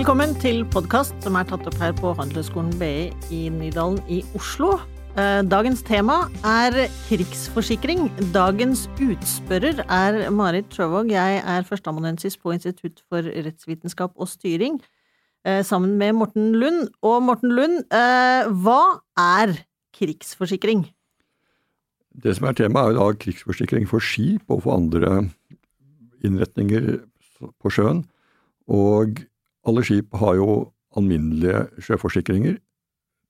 Velkommen til podkast som er tatt opp her på Handelshøyskolen BI i Nydalen i Oslo. Eh, dagens tema er krigsforsikring. Dagens utspørrer er Marit Trøvåg. Jeg er førsteamanuensis på Institutt for rettsvitenskap og styring, eh, sammen med Morten Lund. Og Morten Lund, eh, hva er krigsforsikring? Det som er temaet, er jo da krigsforsikring for skip og for andre innretninger på sjøen. Og alle skip har jo alminnelige sjøforsikringer,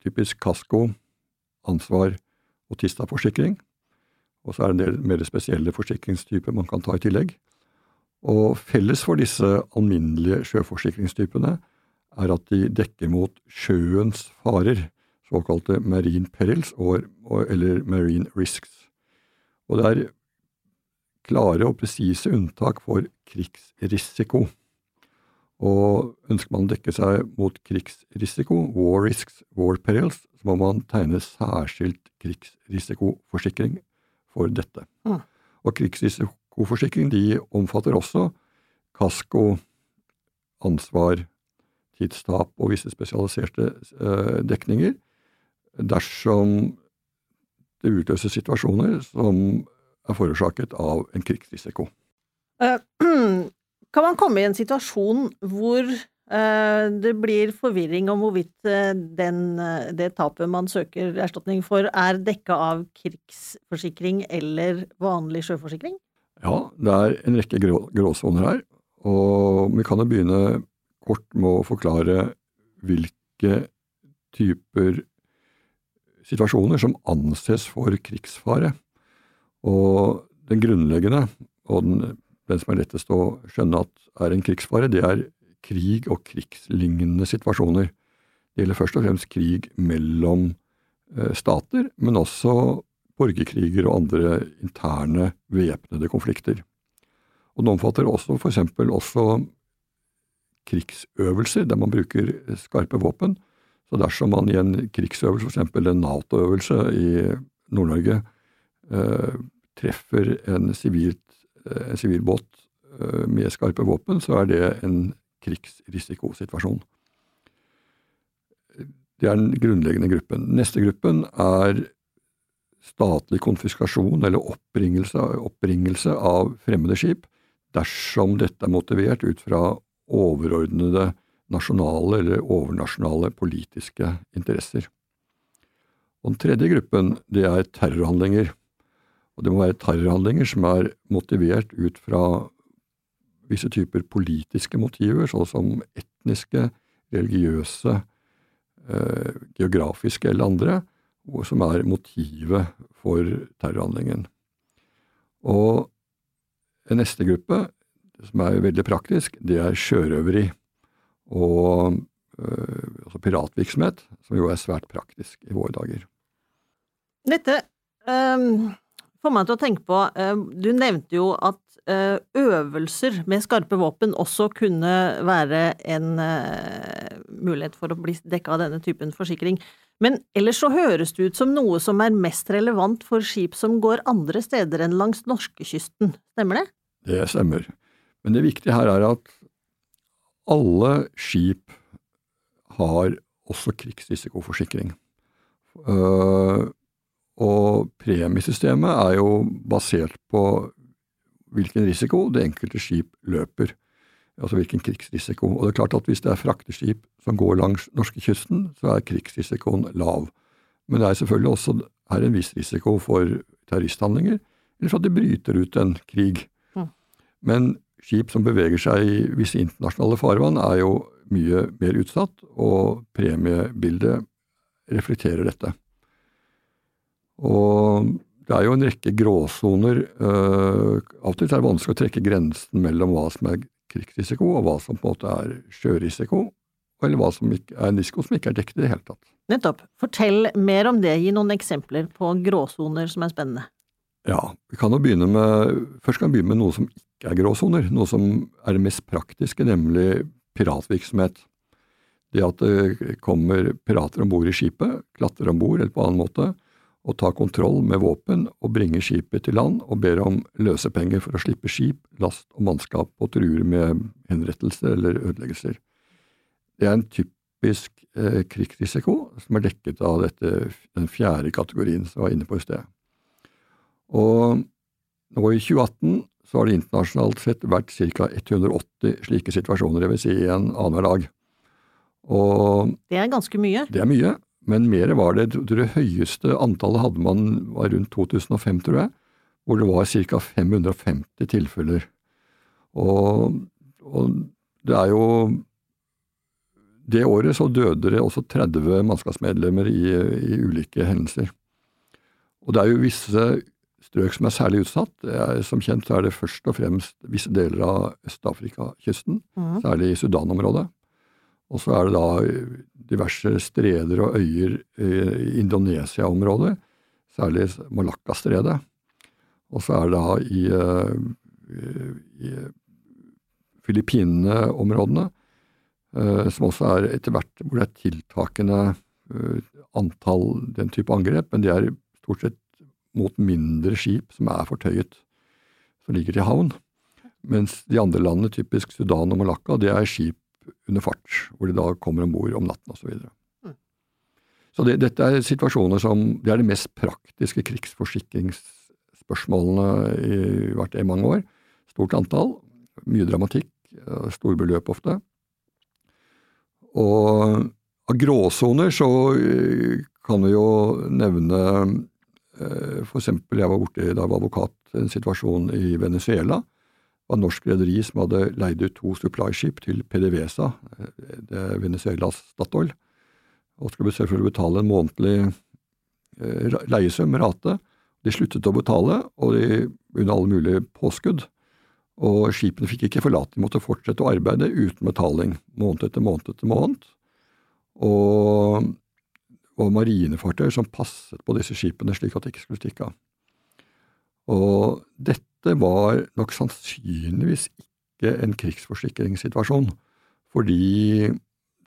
typisk kasko, ansvar og Tista-forsikring. Og så er det en del mer spesielle forsikringstyper man kan ta i tillegg. Og felles for disse alminnelige sjøforsikringstypene er at de dekker mot sjøens farer, såkalte marine perils eller marine risks. Og det er klare og presise unntak for krigsrisiko. Og ønsker man å dekke seg mot krigsrisiko, war risks, war perils, så må man tegne særskilt krigsrisikoforsikring for dette. Ah. Og krigsrisikoforsikring de omfatter også kasko, ansvar, tidstap og visse spesialiserte eh, dekninger dersom det utløser situasjoner som er forårsaket av en krigsrisiko. Uh, kan man komme i en situasjon hvor uh, det blir forvirring om hvorvidt uh, den, det tapet man søker erstatning for, er dekka av krigsforsikring eller vanlig sjøforsikring? Ja, det er en rekke grå, gråsoner her. Og vi kan jo begynne kort med å forklare hvilke typer situasjoner som anses for krigsfare. Og den grunnleggende, og den, den som er lettest å skjønne at er en krigsfare, det er krig og krigslignende situasjoner. Det gjelder først og fremst krig mellom eh, stater, men også borgerkriger og andre interne væpnede konflikter. Og Den omfatter også for eksempel også krigsøvelser der man bruker skarpe våpen. Så dersom man i en krigsøvelse, f.eks. en Nato-øvelse i Nord-Norge, Eh, treffer en sivil eh, båt eh, med skarpe våpen, så er det en krigsrisikosituasjon. Det er den grunnleggende gruppen. Neste gruppen er statlig konfiskasjon eller oppringelse, oppringelse av fremmede skip dersom dette er motivert ut fra overordnede nasjonale eller overnasjonale politiske interesser. Og Den tredje gruppen det er terrorhandlinger. Og det må være terrorhandlinger som er motivert ut fra visse typer politiske motiver, sånn som etniske, religiøse, eh, geografiske eller andre, som er motivet for terrorhandlingen. Og en neste gruppe, som er veldig praktisk, det er sjørøveri og eh, altså piratvirksomhet, som jo er svært praktisk i våre dager. Dette um får meg til å tenke på eh, Du nevnte jo at eh, øvelser med skarpe våpen også kunne være en eh, mulighet for å bli dekka av denne typen forsikring. Men ellers så høres det ut som noe som er mest relevant for skip som går andre steder enn langs norskekysten. Stemmer det? Det stemmer. Men det viktige her er at alle skip har også krigsrisikoforsikring. Og premiesystemet er jo basert på hvilken risiko det enkelte skip løper. Altså hvilken krigsrisiko. Og det er klart at hvis det er frakteskip som går langs norskekysten, så er krigsrisikoen lav. Men det er selvfølgelig også er en viss risiko for terroristhandlinger, eller for at det bryter ut en krig. Mm. Men skip som beveger seg i visse internasjonale farvann, er jo mye mer utsatt, og premiebildet reflekterer dette. Og det er jo en rekke gråsoner. Uh, av og til er det vanskelig å trekke grensen mellom hva som er krigsrisiko, og hva som på en måte er sjørisiko, eller hva som er en risiko som ikke er dekket i det hele tatt. Nettopp. Fortell mer om det. Gi noen eksempler på gråsoner som er spennende. Ja, vi kan jo begynne med, Først kan vi begynne med noe som ikke er gråsoner. Noe som er det mest praktiske, nemlig piratvirksomhet. Det at det kommer pirater om bord i skipet, klatrer om bord eller på annen måte, og tar kontroll med våpen og bringer skipet til land og ber om løsepenger for å slippe skip, last og mannskap og truer med henrettelse eller ødeleggelser. det er en typisk eh, krigsrisiko som er dekket av dette, den fjerde kategorien som jeg var inne på i sted. Og nå i 2018 så har det internasjonalt sett vært ca. 180 slike situasjoner, dvs. Si en annenhver dag. Og det er ganske mye? Det er mye, men mer var det. Det høyeste antallet hadde man var rundt 2005, tror jeg, hvor det var ca. 550 tilfeller. Og, og det er jo det året så døde det også 30 mannskapsmedlemmer i, i, ulike hendelser. Og det er jo visse strøk som er særlig utsatt. Er, som kjent er det først og fremst visse deler av Øst-Afrika-kysten, mm. særlig i Sudan-området. Og så er det da diverse streder og øyer i Indonesia-området, særlig Malakka-stredet. Og så er det da i, eh, i Filippinene-områdene, eh, som også er etter hvert hvor det er tiltakende eh, antall den type angrep, men det er stort sett mot mindre skip som er fortøyet, som ligger til havn. Mens de andre landene, typisk Sudan og Malakka, det er skip under fart, hvor de da kommer om bord om natten osv. Så, videre. mm. så det, dette er situasjoner som Det er de mest praktiske krigsforsikringsspørsmålene i hvert i mange år. Stort antall, mye dramatikk, storbeløp ofte. Og av gråsoner så eh, kan vi jo nevne eh, for eksempel jeg var borte da jeg var advokat, en situasjon i Venezuela. Det var et norsk rederi som hadde leid ut to supply-skip til PDVSA, eh, det er Venezuelas Statoil, og skulle selvfølgelig betale en månedlig leiesum, rate. De sluttet å betale, og de, under alle mulige påskudd. Og skipene fikk ikke forlate, de måtte fortsette å arbeide uten betaling, måned etter måned etter måned. Og, og marinefartøyer som passet på disse skipene slik at de ikke skulle stikke av. Og dette var nok sannsynligvis ikke en krigsforsikringssituasjon, fordi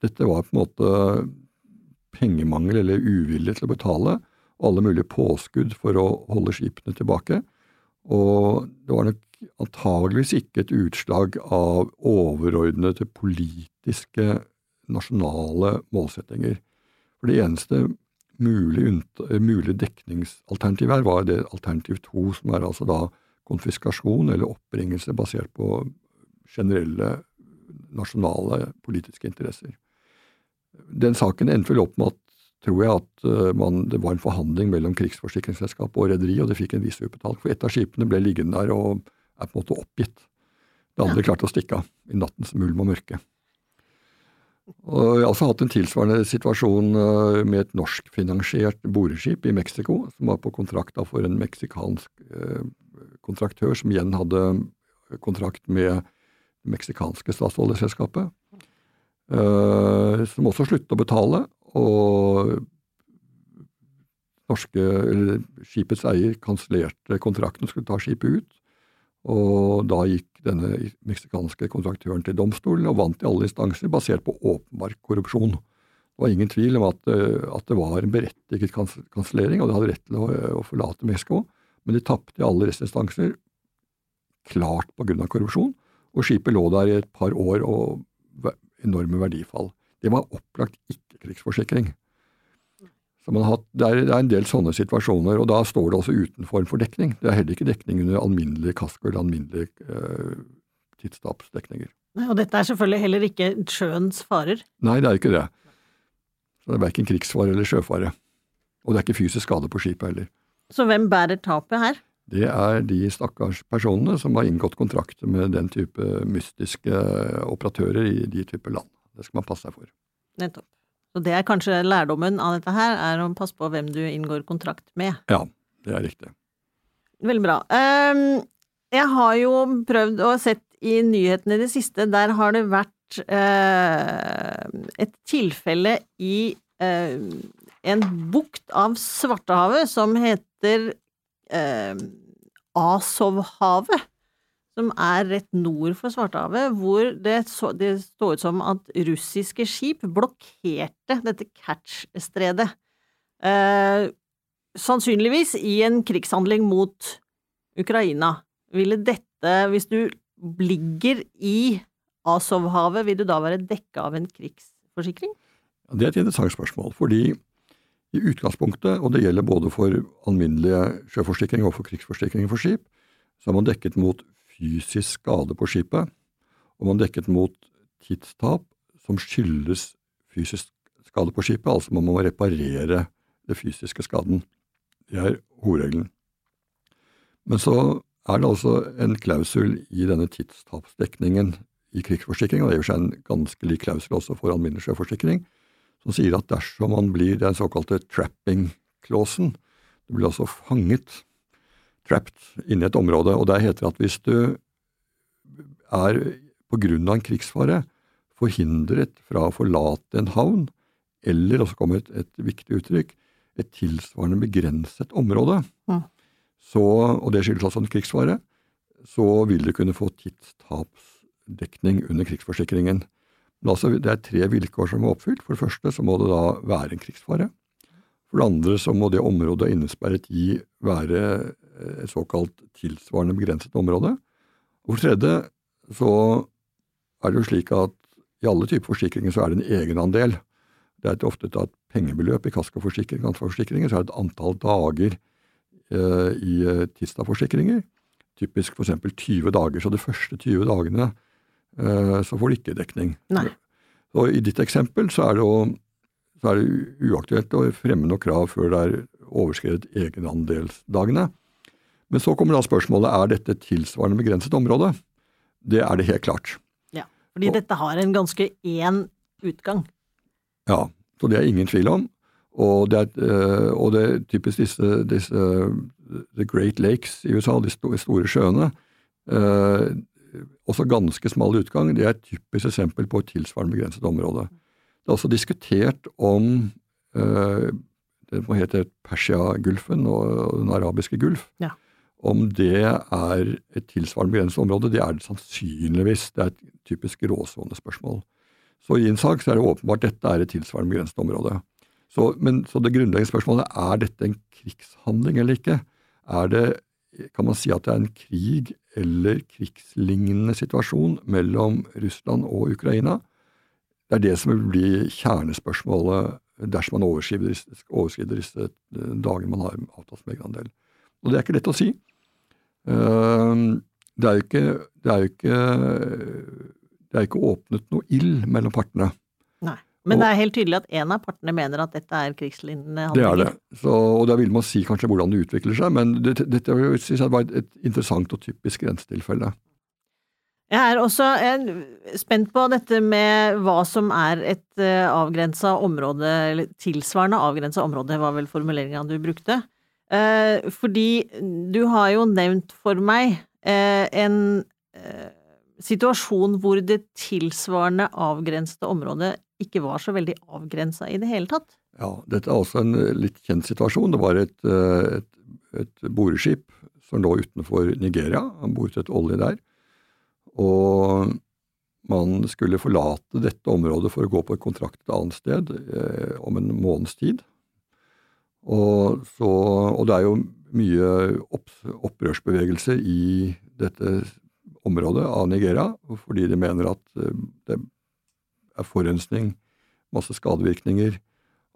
dette var på en måte pengemangel eller uvilje til å betale, og alle mulige påskudd for å holde skipene tilbake. Og det var nok antageligvis ikke et utslag av overordnede politiske nasjonale målsettinger. For det eneste mulige, mulige dekningsalternativet her var det alternativ to, som er altså da konfiskasjon eller oppbringelse basert på generelle nasjonale politiske interesser. Den saken endte vel opp med at tror jeg at eh, man, det var en forhandling mellom krigsforsikringsselskap og rederiet, og det fikk en viss utbetaling. For ett av skipene ble liggende der og er på en måte oppgitt. Det andre klarte å stikke av i nattens mulm og mørke. Og jeg har også hatt en tilsvarende situasjon eh, med et norskfinansiert boreskip i Mexico, som var på kontrakt for en meksikansk eh, kontraktør, som igjen hadde kontrakt med det meksikanske statsoljeselskapet, eh, som også sluttet å betale. Og norske, skipets eier kansellerte kontrakten og skulle ta skipet ut. Og da gikk denne meksikanske kontraktøren til domstolen og vant i alle instanser basert på åpenbar korrupsjon. Det var ingen tvil om at, eh, at det var en berettiget kansellering, og de hadde rett til å, å forlate Mexico, men de tapte i alle restinstanser, klart på grunn av korrupsjon, og skipet lå der i et par år og enorme verdifall. Det var opplagt ikke krigsforsikring. Hatt, det, er, det, er, en del sånne situasjoner, og da står det også uten form for dekning. Det er heller ikke dekning under alminnelige kasko eller alminnelige eh, tidstapsdekninger. Og dette er selvfølgelig heller ikke sjøens farer? Nei, det er ikke det. Så det er verken krigsfare eller sjøfare. Og det er ikke fysisk skade på skipet heller. Så hvem bærer tapet her? Det er de stakkars personene som har inngått kontrakt med den type mystiske operatører i de typer land. Det skal man passe seg for. Nettopp. Så det er kanskje lærdommen av dette her, er å passe på hvem du inngår kontrakt med. Ja, det er riktig. Veldig bra. Ehm, jeg har jo prøvd å sett i nyhetene i det siste, der har det vært eh, et tilfelle i eh, en bukt av Svartehavet som heter eh, Asovhavet som er rett nord for Svartehavet, hvor det, så, det så ut som at russiske skip blokkerte dette Kertsj-stredet. Eh, sannsynligvis i en krigshandling mot Ukraina. Ville dette, hvis du ligger i Asovhavet, vil du da være dekka av en krigsforsikring? Det er et interessant spørsmål. fordi i utgangspunktet, og det gjelder både for alminnelige sjøforsikring og for krigsforsikring for skip, så er man dekket mot fysisk skade på skipet, og man dekket mot tidstap som skyldes fysisk skade på skipet, altså man må reparere det fysiske skaden. Det er hovedregelen. Men så er det altså en klausul i denne tidstapsdekningen i krigsforsikring, og det er seg en ganske lik klausul også for alminnelig sjøforsikring, som sier at dersom man blir den såkalte trapping-klåsen, du blir altså fanget, trapped, inne i et område, og der heter det at hvis du er på grunn av en krigsfare forhindret fra å forlate en havn, eller, og så kommer et, et viktig uttrykk, et tilsvarende begrenset område, ja. så, og det skyldes altså en krigsfare, så vil du kunne få tidstapsdekning under krigsforsikringen. Men altså, det er tre vilkår som er oppfylt. For det første så må det da være en krigsfare. For det andre så må det området innesperret i være et såkalt tilsvarende begrenset område. Og for det tredje så er det jo slik at i alle typer forsikringer så er det en egenandel. Det er ofte et pengebeløp i kaskoforsikring og ansvarsforsikringer, så er det et antall dager eh, i eh, tidsdagforsikringer. Typisk f.eks. 20 dager. Så de første 20 dagene eh, så får de ikke dekning. Nei. Og I ditt eksempel så er det, å, så er det uaktuelt å fremme noe krav før det er overskredet egenandelsdagene. Men så kommer da spørsmålet er dette tilsvarende begrenset område. Det er det helt klart. Ja, fordi og, dette har en ganske én utgang. Ja, så det er ingen tvil om. Og det er, eh, og det er typisk disse, disse, The Great Lakes i USA, de store sjøene, eh, også ganske smal utgang, det er et typisk eksempel på et tilsvarende begrenset område. Det er også diskutert om eh, det må hete Persia-gulfen og den arabiske gulf. Ja. Om det er et tilsvarende begrenset område, det er det sannsynligvis. Det er et typisk gråsonespørsmål. Så i en sak så er det åpenbart dette er et tilsvarende begrenset område. Så, men, så det grunnleggende spørsmålet er dette en krigshandling eller ikke. Er det, kan man si at det er en krig eller krigslignende situasjon mellom Russland og Ukraina? Det er det som vil bli kjernespørsmålet dersom man overskrider overskrider disse dagene man har avtalt som egenandel. Og det er ikke lett å si. Ehm, det er jo ikke, det er jo ikke, det er ikke åpnet noe ild mellom partene. Nei. Men det er helt tydelig at en av partene mener at dette er krigslignende handlinger. Det er det. Så, og da vil man si kanskje hvordan det utvikler seg, men dette det, det, synes jeg var et, interessant og typisk grensetilfelle. Jeg er også spent på dette med hva som er et eh, avgrensa område, eller tilsvarende avgrensa område, var vel formuleringa du brukte. Uh, fordi du har jo nevnt for meg uh, en situasjon hvor det tilsvarende avgrensede området ikke var så veldig avgrensa i det hele tatt. Ja, dette er også en eh, litt kjent situasjon. Det var et, eh, et, et boreskip som lå utenfor Nigeria. Han boret et olje der. Og man skulle forlate dette området for å gå på et kontrakt et annet sted eh, om en måneds tid. Og, så, og, det er jo mye opp, opprørsbevegelser i dette området av Nigeria, fordi de mener at eh, det er forurensning, masse skadevirkninger.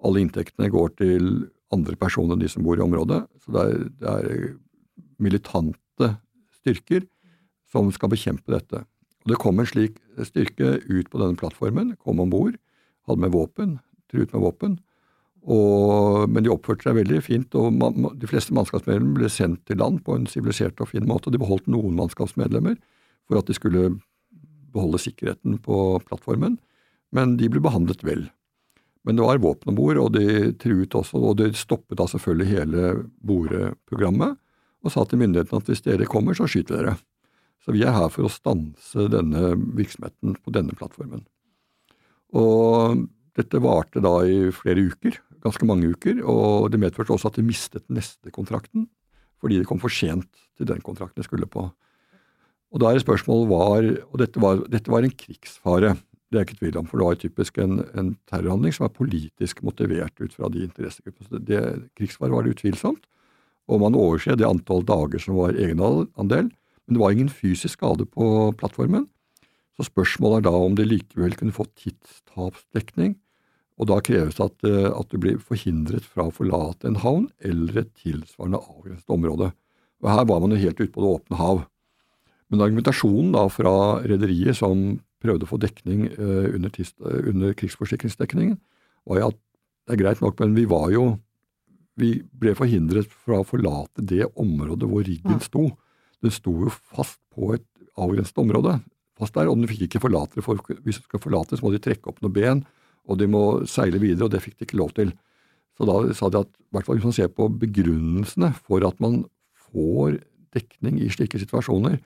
Alle inntektene går til andre personer enn de som bor i området. Så det er, det er militante styrker som skal bekjempe dette. Og Det kom en slik styrke ut på denne plattformen, kom om bord, hadde med våpen, truet med våpen. Og, men de oppførte seg veldig fint, og man, de fleste mannskapsmedlemmer ble sendt til land på en sivilisert og fin måte. De beholdt noen mannskapsmedlemmer for at de skulle beholde sikkerheten på plattformen men de ble behandlet vel. Men det var våpen om bord, og de truet også, og de stoppet da selvfølgelig hele boreprogrammet og sa til myndighetene at hvis dere kommer, så skyter dere. Så vi er her for å stanse denne virksomheten på denne plattformen. Og dette varte da i flere uker, ganske mange uker, og det medførte også at de mistet neste kontrakten, fordi de kom for sent til den kontrakten de skulle på. Og da er spørsmålet var, og dette var, dette var en krigsfare, det er ikke tvil om, for det var typisk en, en terrorhandling som var politisk motivert ut fra de interessegruppene. Det, krigsfare var det utvilsomt, og man overser det antall dager som var egenandel, men det var ingen fysisk skade på plattformen. Så spørsmålet er da om de likevel kunne få tidstapsdekning, og da kreves det at, eh, at du blir forhindret fra å forlate en havn eller et tilsvarende avgrenset område. Og Her var man jo helt ute på det åpne hav. Men argumentasjonen da fra rederiet som prøvde å få dekning under, under, under krigsforsikringsdekningen, var at det er greit nok, men vi var jo vi ble forhindret fra å forlate det området hvor riggen sto. Den sto jo fast på et avgrenset område. fast der, Og den fikk ikke forlate det, for hvis du skal forlate så må de trekke opp noen ben, og de må seile videre, og det fikk de ikke lov til. Så da sa de at hvert fall hvis man ser på begrunnelsene for at man får dekning i slike situasjoner,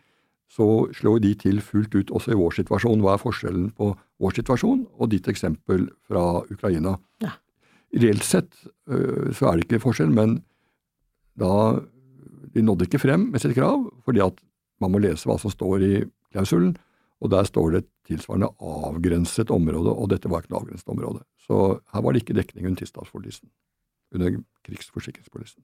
så slår de til fullt ut også i vår situasjon. Hva er forskjellen på vår situasjon og ditt eksempel fra Ukraina? Ja. Reelt sett øh, så er det ikke forskjell, men da de nådde ikke frem med sitt krav, fordi at man må lese hva som står i klausulen, og der står det et tilsvarende avgrenset område, og dette var ikke noe avgrenset område. Så her var det ikke dekning under tidsdagspolisen, under krigsforsikringspolisen.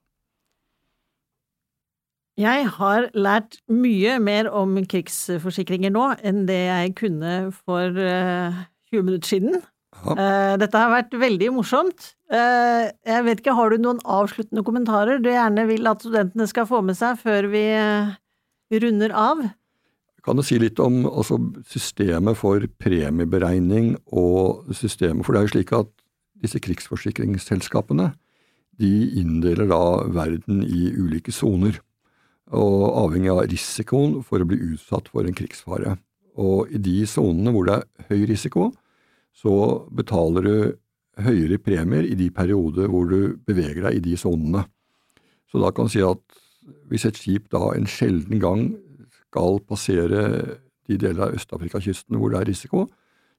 Jeg har lært mye mer om krigsforsikringer nå enn det jeg kunne for 20 øh, minutter siden. Uh, dette har vært veldig morsomt. Uh, jeg vet ikke, Har du noen avsluttende kommentarer du gjerne vil at studentene skal få med seg før vi runder av? Jeg kan jo si litt om altså, systemet for premieberegning og systemet For det er jo slik at disse krigsforsikringsselskapene de inndeler da verden i ulike soner, og avhengig av risikoen for å bli utsatt for en krigsfare. Og i de sonene hvor det er høy risiko, så betaler du høyere premier i de perioder hvor du beveger deg i de sonene. Så da kan du si at hvis et skip da en sjelden gang skal passere de deler av Øst-Afrika-kysten hvor det er risiko,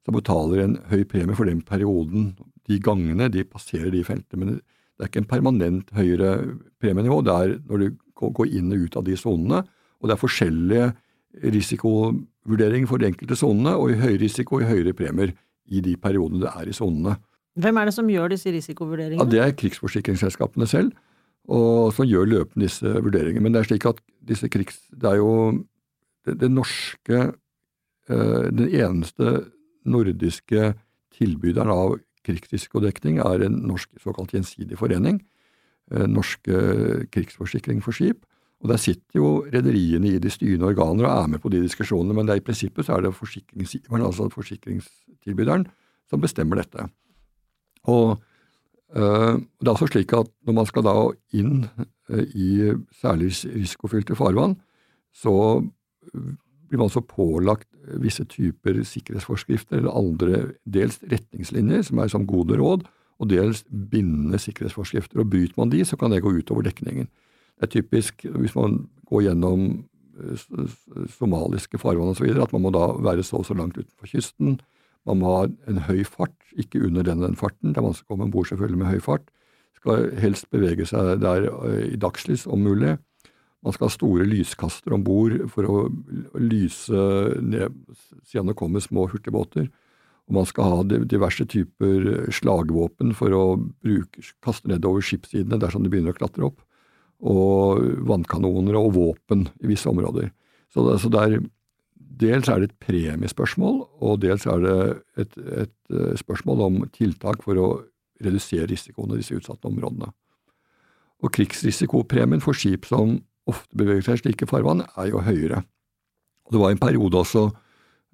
så betaler en høy premie for den perioden, de gangene de passerer de feltene. Men det er ikke en permanent høyere premienivå, det er når du går inn og ut av de sonene, og det er forskjellige risikovurderinger for de enkelte sonene, og i høy risiko i høyere premier i de periodene det er i sonene. Hvem er det som gjør disse risikovurderingene? Ja, det er krigsforsikringsselskapene selv, og som gjør løpende disse vurderingene. Men det er slik at disse krigs... Det er jo det, det norske eh, Den eneste nordiske tilbyderen av krigsrisikodekning er en norsk såkalt gjensidig forening. Eh, norske krigsforsikring for skip. Og Der sitter jo rederiene i de styrende organer og er med på de diskusjonene, men i prinsippet så er det forsikringsgiveren, altså forsikringstilbyderen, som bestemmer dette. Og øh, Det er altså slik at når man skal da inn øh, i særlig risikofylte farvann, så blir man så pålagt visse typer sikkerhetsforskrifter eller andre dels retningslinjer, som er som gode råd, og dels bindende sikkerhetsforskrifter. Og Bryter man de, så kan det gå utover dekningen. Det er typisk hvis man går gjennom eh, somaliske farvann osv., at man må da være så og så langt utenfor kysten. Man må ha en høy fart, ikke under den, den farten. Det er vanskelig å komme om bord selvfølgelig med høy fart. Skal helst bevege seg der eh, i dagslys om mulig. Man skal ha store lyskaster om bord for å lyse ned siden det kommer små hurtigbåter. Og man skal ha diverse typer slagvåpen for å bruke, kaste nedover skipssidene dersom de begynner å klatre opp og vannkanoner og våpen i visse områder. Så, det, så det er, dels er det et premiespørsmål, og dels er det et, et, eh, spørsmål om tiltak for å redusere risikoen i disse utsatte områdene. Og krigsrisikopremien for skip som ofte beveger seg i slike farvann, er jo høyere. Og det var en periode også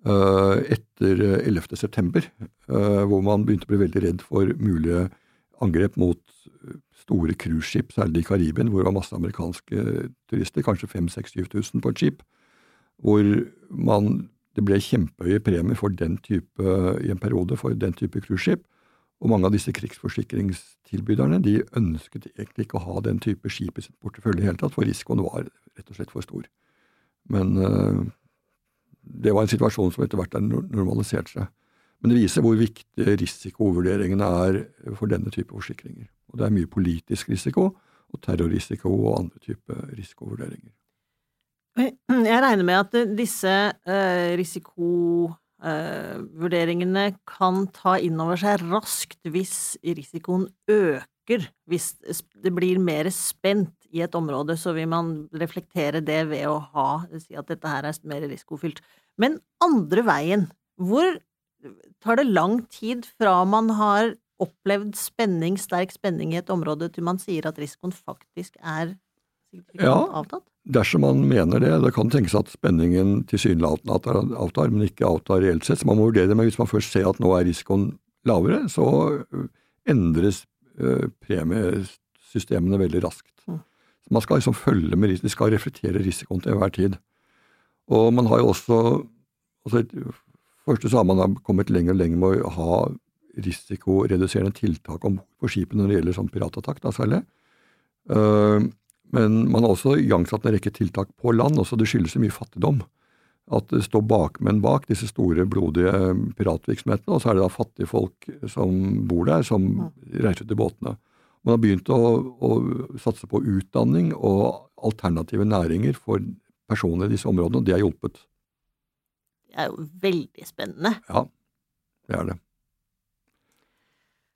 etter 11. september uh, hvor man begynte å bli veldig redd for mulige angrep mot store cruiseskip, særlig i Karibien, hvor det var masse amerikanske turister, kanskje 5000-7000 på et skip, hvor man, det ble kjempehøye premier for den type, i en periode for den type cruiseskip. Og mange av disse krigsforsikringstilbyderne de ønsket egentlig ikke å ha den type skip i sin portefølje i hele tatt, for risikoen var rett og slett for stor. Men det var en situasjon som etter hvert har normalisert seg. Men det viser hvor viktig risikovurderingene er for denne type forsikringer. Og det er mye politisk risiko og terrorrisiko og andre typer risikovurderinger. Jeg regner med at disse eh, risikovurderingene kan ta inn over seg raskt hvis risikoen øker koker. Hvis det blir mer spent i et område, så vil man reflektere det ved å ha, si at dette her er mer risikofylt. Men andre veien, hvor tar det lang tid fra man har opplevd spenning, sterk spenning i et område, til man sier at risikoen faktisk er ja, avtatt? Dersom man mener det. Det kan tenkes at spenningen tilsynelatende avtar, men ikke avtar reelt sett. Så man må vurdere det. Men hvis man først ser at nå er risikoen lavere, så endres premiesystemene veldig raskt. Mm. Man skal liksom følge med de skal reflektere risikoen til enhver tid. Og man har jo også altså, Først så har man kommet lenger og lenger med å ha risikoreduserende tiltak om på skipene når det gjelder sånn piratattakk, da særlig. Uh, men man har også igangsatt en rekke tiltak på land. også Det skyldes jo mye fattigdom. At det står bakmenn bak disse store, blodige piratvirksomhetene, og så er det da fattige folk som bor der, som reiser til båtene. Man har begynt å, å satse på utdanning og alternative næringer for personer i disse områdene, og det har hjulpet. Det er jo veldig spennende. Ja, det er det.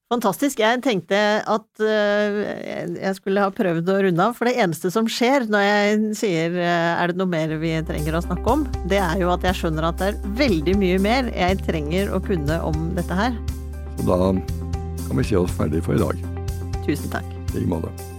Fantastisk. Jeg tenkte at uh, jeg skulle ha prøvd å runde av, for det eneste som skjer når jeg sier uh, er det noe mer vi trenger å snakke om, det er jo at jeg skjønner at det er veldig mye mer jeg trenger å kunne om dette her. Så da kan vi si oss ferdig for i dag. Tusen takk. I like måte.